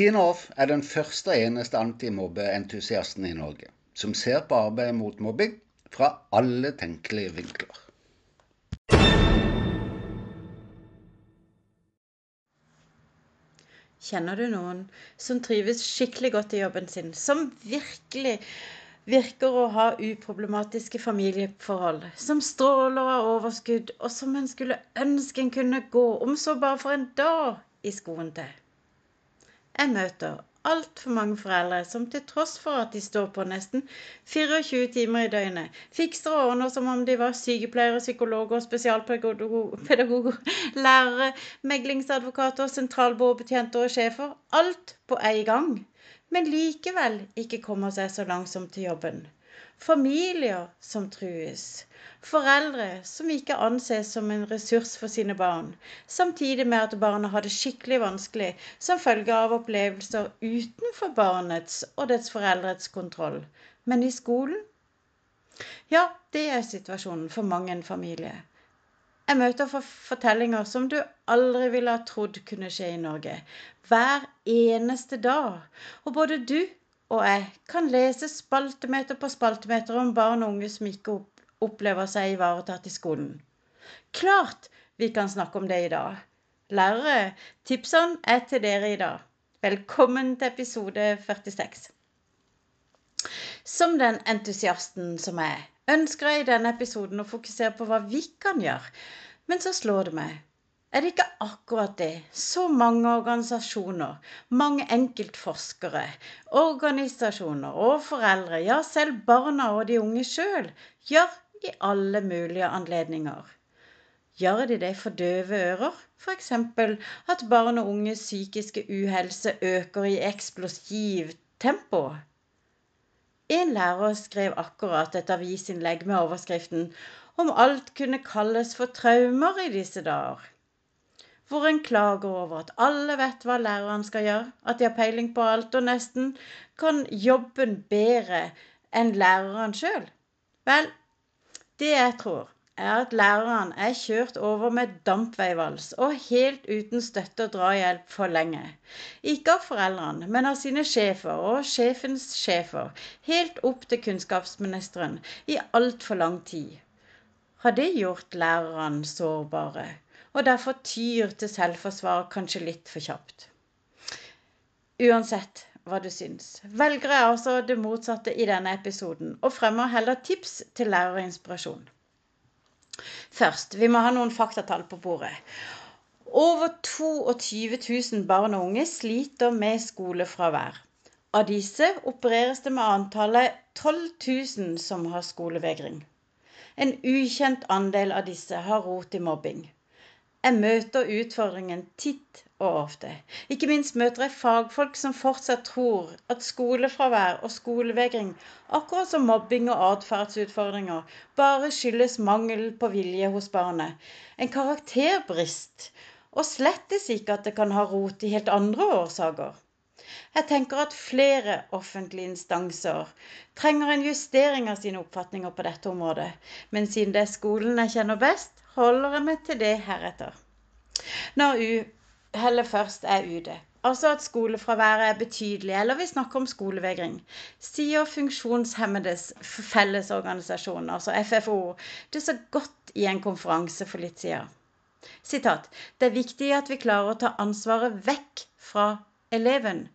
Tina Off er den første og eneste antimobbeentusiasten i Norge som ser på arbeidet mot mobbing fra alle tenkelige vinkler. Kjenner du noen som trives skikkelig godt i jobben sin, som virkelig virker å ha uproblematiske familieforhold, som stråler av overskudd, og som en skulle ønske en kunne gå, om så bare for en dag, i skoen til? Jeg møter altfor mange foreldre som til tross for at de står på nesten 24 timer i døgnet, fikser og ordner som om de var sykepleiere, psykologer, spesialpedagoger, lærere, meglingsadvokater, sentralbordbetjenter og sjefer, alt på en gang, men likevel ikke kommer seg så langsomt til jobben. Familier som trues. Foreldre som ikke anses som en ressurs for sine barn, samtidig med at barna har det skikkelig vanskelig som følge av opplevelser utenfor barnets og dets foreldrets kontroll. Men i skolen? Ja, det er situasjonen for mange en familie. Jeg møter fortellinger som du aldri ville ha trodd kunne skje i Norge. Hver eneste dag. Og både du og jeg kan lese spaltemeter på spaltemeter om barn og unge som ikke opplever seg ivaretatt i skolen. Klart vi kan snakke om det i dag. Lærere, tipsene er til dere i dag. Velkommen til episode 46. Som den entusiasten som jeg ønsker jeg i denne episoden å fokusere på hva vi kan gjøre. Men så slår det meg er det ikke akkurat det så mange organisasjoner, mange enkeltforskere, organisasjoner og foreldre, ja selv barna og de unge sjøl, gjør i alle mulige anledninger? Gjør de det for døve ører? F.eks. at barn og unges psykiske uhelse øker i eksplosivt tempo? En lærer skrev akkurat et avisinnlegg med overskriften om alt kunne kalles for traumer i disse dager hvor en klager over at alle vet hva læreren skal gjøre, at de har peiling på alt og nesten kan jobben bedre enn læreren sjøl. Vel, det jeg tror, er at læreren er kjørt over med dampveivals og helt uten støtte og drahjelp for lenge. Ikke av foreldrene, men av sine sjefer og sjefens sjefer, helt opp til kunnskapsministeren i altfor lang tid. Har det gjort lærerne sårbare? Og derfor tyr til selvforsvar kanskje litt for kjapt. Uansett hva du syns, velger jeg altså det motsatte i denne episoden, og fremmer heller tips til lærerinspirasjon. Først, vi må ha noen faktatall på bordet. Over 22 000 barn og unge sliter med skolefravær. Av disse opereres det med antallet 12 000 som har skolevegring. En ukjent andel av disse har rot i mobbing. Jeg møter utfordringen titt og ofte. Ikke minst møter jeg fagfolk som fortsatt tror at skolefravær og skolevegring, akkurat som mobbing og atferdsutfordringer, bare skyldes mangel på vilje hos barnet. En karakterbrist. Og slettes ikke at det kan ha rot i helt andre årsaker. Jeg tenker at flere offentlige instanser trenger en justering av sine oppfatninger på dette området. Men siden det er skolen jeg kjenner best, holder jeg meg til det heretter. Når uhellet først er ute, altså at skolefraværet er betydelig, eller vi snakker om skolevegring, sier Funksjonshemmedes Fellesorganisasjon, altså FFO, det så godt i en konferanse for litt siden. Sitat. Det er viktig at vi klarer å ta ansvaret vekk fra eleven.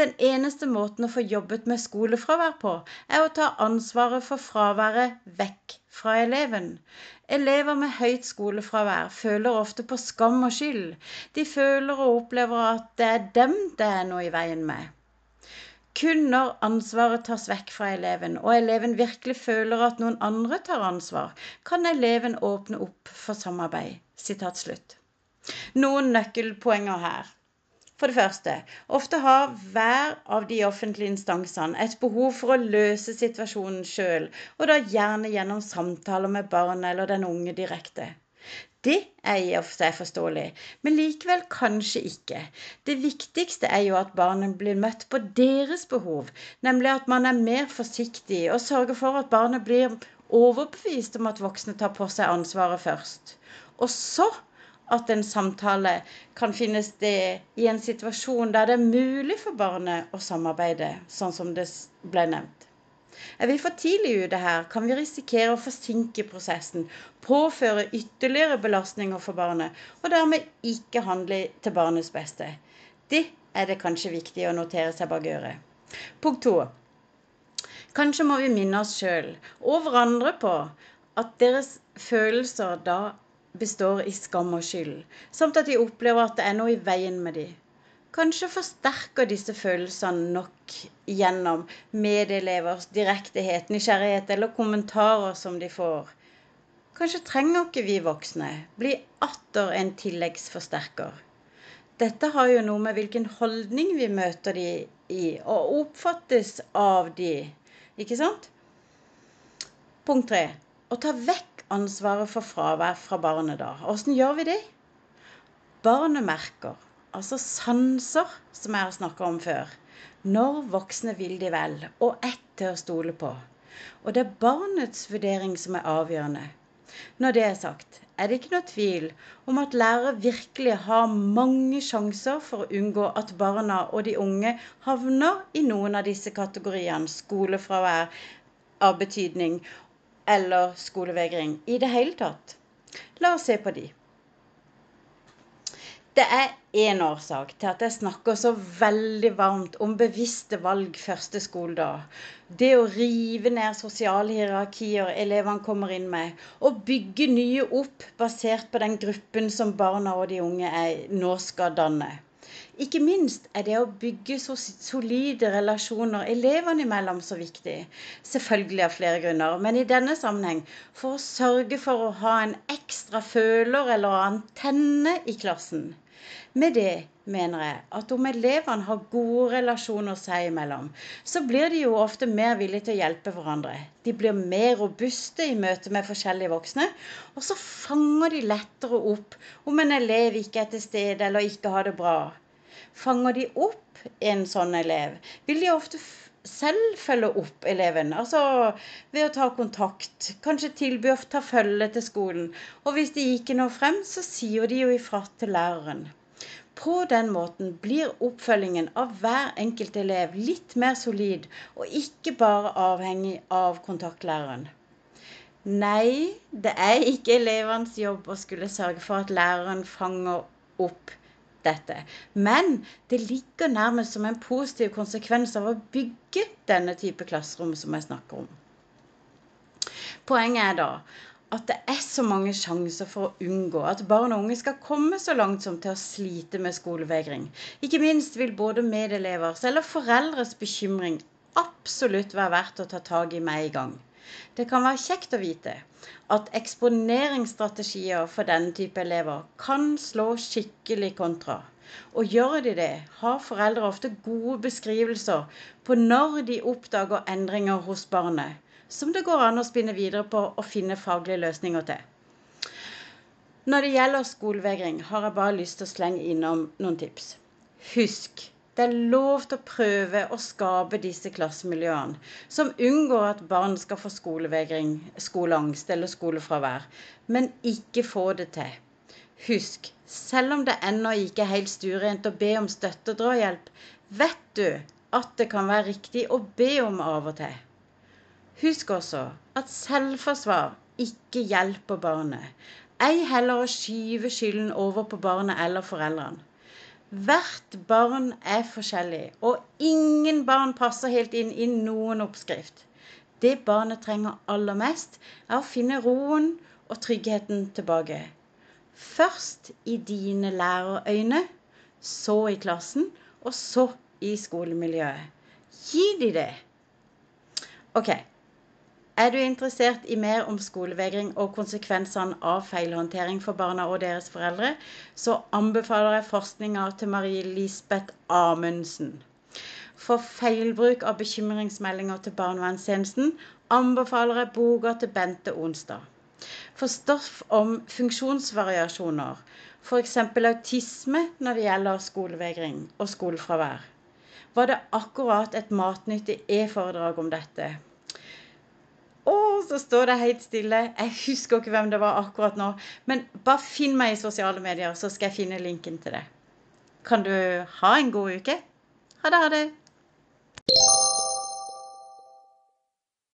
Den eneste måten å få jobbet med skolefravær på, er å ta ansvaret for fraværet vekk fra eleven. Elever med høyt skolefravær føler ofte på skam og skyld. De føler og opplever at det er dem det er noe i veien med. Kun når ansvaret tas vekk fra eleven, og eleven virkelig føler at noen andre tar ansvar, kan eleven åpne opp for samarbeid. Noen nøkkelpoenger her. For det første, ofte har hver av de offentlige instansene et behov for å løse situasjonen sjøl, og da gjerne gjennom samtaler med barnet eller den unge direkte. Det er i og for seg forståelig, men likevel kanskje ikke. Det viktigste er jo at barnet blir møtt på deres behov, nemlig at man er mer forsiktig og sørger for at barnet blir overbevist om at voksne tar på seg ansvaret først. Og så at en samtale kan finne sted i en situasjon der det er mulig for barnet å samarbeide, sånn som det ble nevnt. Er vi for tidlig ute her, kan vi risikere å forsinke prosessen, påføre ytterligere belastninger for barnet, og dermed ikke handle til barnets beste. Det er det kanskje viktig å notere seg bak øret. Punkt to. Kanskje må vi minne oss sjøl og hverandre på at deres følelser da består i skam og skyld, samt at de opplever at det er noe i veien med dem. Kanskje forsterker disse følelsene nok gjennom medelevers direktehet, nysgjerrighet eller kommentarer som de får. Kanskje trenger ikke vi voksne bli atter en tilleggsforsterker. Dette har jo noe med hvilken holdning vi møter de i, og oppfattes av de. Ikke sant? Punkt tre. Å ta vekk ansvaret for fravær fra barnet da? Åssen gjør vi det? Barnet merker, altså sanser, som jeg har snakka om før, når voksne vil de vel, og ett til å stole på. Og det er barnets vurdering som er avgjørende. Når det er sagt, er det ikke noe tvil om at lærere virkelig har mange sjanser for å unngå at barna og de unge havner i noen av disse kategoriene skolefravær av betydning eller skolevegring i det hele tatt. La oss se på de. Det er én årsak til at jeg snakker så veldig varmt om bevisste valg første skoledag. Det å rive ned sosiale hierarkier elevene kommer inn med, og bygge nye opp basert på den gruppen som barna og de unge er, nå skal danne. Ikke minst er det å bygge så solide relasjoner elevene imellom så viktig. Selvfølgelig av flere grunner, men i denne sammenheng for å sørge for å ha en ekstra føler eller antenne i klassen. Med det mener jeg at om elevene har gode relasjoner seg imellom, så blir de jo ofte mer villige til å hjelpe hverandre. De blir mer robuste i møte med forskjellige voksne, og så fanger de lettere opp om en elev ikke er til stede eller ikke har det bra. Fanger de opp en sånn elev, vil de ofte selv følge opp eleven. Altså ved å ta kontakt, kanskje tilby å ta følge til skolen. Og hvis de ikke når frem, så sier de jo ifra til læreren. På den måten blir oppfølgingen av hver enkelt elev litt mer solid, og ikke bare avhengig av kontaktlæreren. Nei, det er ikke elevenes jobb å skulle sørge for at læreren fanger opp dette. Men det ligger nærmest som en positiv konsekvens av å bygge denne type klasserom som jeg snakker om. Poenget er da at det er så mange sjanser for å unngå at barn og unge skal komme så langt som til å slite med skolevegring. Ikke minst vil både medelevers eller foreldres bekymring absolutt være verdt å ta tak i med en gang. Det kan være kjekt å vite at eksponeringsstrategier for denne type elever kan slå skikkelig kontra. Og gjør de det, har foreldre ofte gode beskrivelser på når de oppdager endringer hos barnet, som det går an å spinne videre på og finne faglige løsninger til. Når det gjelder skolevegring, har jeg bare lyst til å slenge innom noen tips. Husk det er lov til å prøve å skape disse klassemiljøene, som unngår at barn skal få skolevegring, skoleangst eller skolefravær, men ikke få det til. Husk, selv om det ennå ikke er helt stuerent å be om støtte og drahjelp, vet du at det kan være riktig å be om av og til. Husk også at selvforsvar ikke hjelper barnet. Ei heller å skyve skylden over på barnet eller foreldrene. Hvert barn er forskjellig, og ingen barn passer helt inn i noen oppskrift. Det barnet trenger aller mest, er å finne roen og tryggheten tilbake. Først i dine lærerøyne, så i klassen, og så i skolemiljøet. Gi de det. OK. Er du interessert i mer om skolevegring og konsekvensene av feilhåndtering for barna og deres foreldre, så anbefaler jeg forskninga til Marie Lisbeth Amundsen. For feilbruk av bekymringsmeldinger til barnevernstjenesten anbefaler jeg boka til Bente Onsdag. For stoff om funksjonsvariasjoner, f.eks. autisme når det gjelder skolevegring og skolefravær, var det akkurat et matnyttig e-foredrag om dette Å, så står det helt stille. Jeg husker ikke hvem det var akkurat nå. Men bare finn meg i sosiale medier, så skal jeg finne linken til det. Kan du ha en god uke? Ha det, ha det.